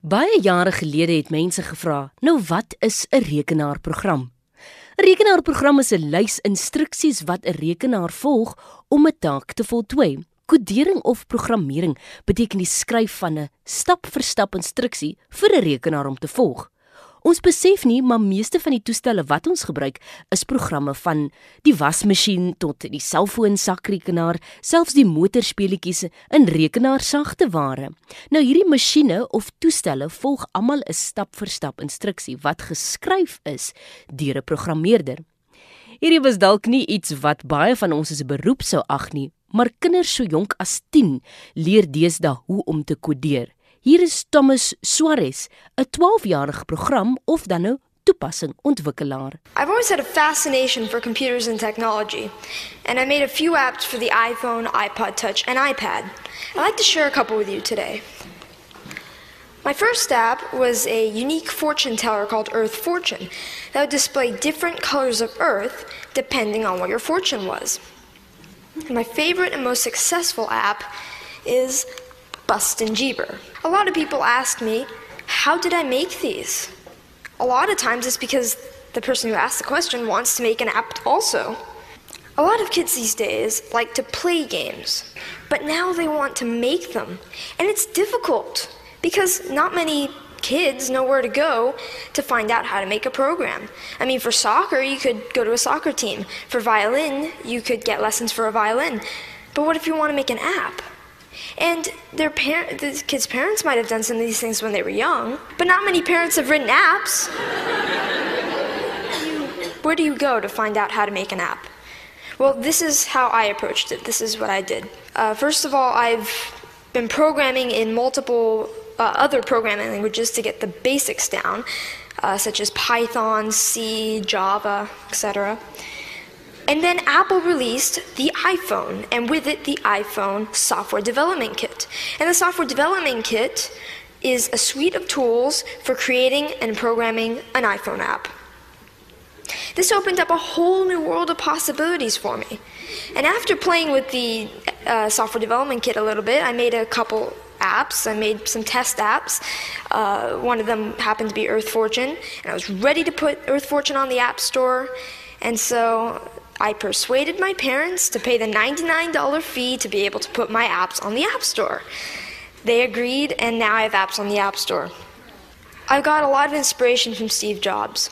Baie jare gelede het mense gevra, "Nou wat is 'n rekenaarprogram?" 'n Rekenaarprogram is 'n lys instruksies wat 'n rekenaar volg om 'n taak te voltooi. Kodering of programmering beteken die skryf van 'n stap-vir-stap instruksie vir 'n rekenaar om te volg. Ons besef nie, maar meeste van die toestelle wat ons gebruik, is programme van die wasmasjien tot die selfoon sakrekenaar, selfs die motorspeletjies in rekenaarsagte ware. Nou hierdie masjiene of toestelle volg almal 'n stap-vir-stap instruksie wat geskryf is deur 'n programmeerder. Hierdie was dalk nie iets wat baie van ons as 'n beroep sou ag nie, maar kinders so jonk as 10 leer deesdae hoe om te kodeer. Hier is Thomas Suarez, 'n 12-jarige program of dan nou toepassing ontwikkelaar. I've always had a fascination for computers and technology, and I made a few apps for the iPhone, iPod Touch, and iPad. I'd like to share a couple with you today. My first app was a unique fortune teller called Earth Fortune that would display different colors of Earth depending on what your fortune was. And my favorite and most successful app is Bustin' Jieber. A lot of people ask me, how did I make these? A lot of times it's because the person who asked the question wants to make an app also. A lot of kids these days like to play games, but now they want to make them. And it's difficult because not many kids know where to go to find out how to make a program. I mean, for soccer, you could go to a soccer team. For violin, you could get lessons for a violin. But what if you want to make an app? And their par- the kids' parents might have done some of these things when they were young, but not many parents have written apps. Where do you go to find out how to make an app? Well, this is how I approached it. This is what I did. Uh, first of all, I've been programming in multiple uh, other programming languages to get the basics down, uh, such as Python, C, Java, etc. And then Apple released the iPhone, and with it, the iPhone Software Development Kit. And the Software Development Kit is a suite of tools for creating and programming an iPhone app. This opened up a whole new world of possibilities for me. And after playing with the uh, Software Development Kit a little bit, I made a couple apps. I made some test apps. Uh, one of them happened to be Earth Fortune, and I was ready to put Earth Fortune on the App Store. And so I persuaded my parents to pay the $99 fee to be able to put my apps on the App Store. They agreed, and now I have apps on the App Store. I got a lot of inspiration from Steve Jobs.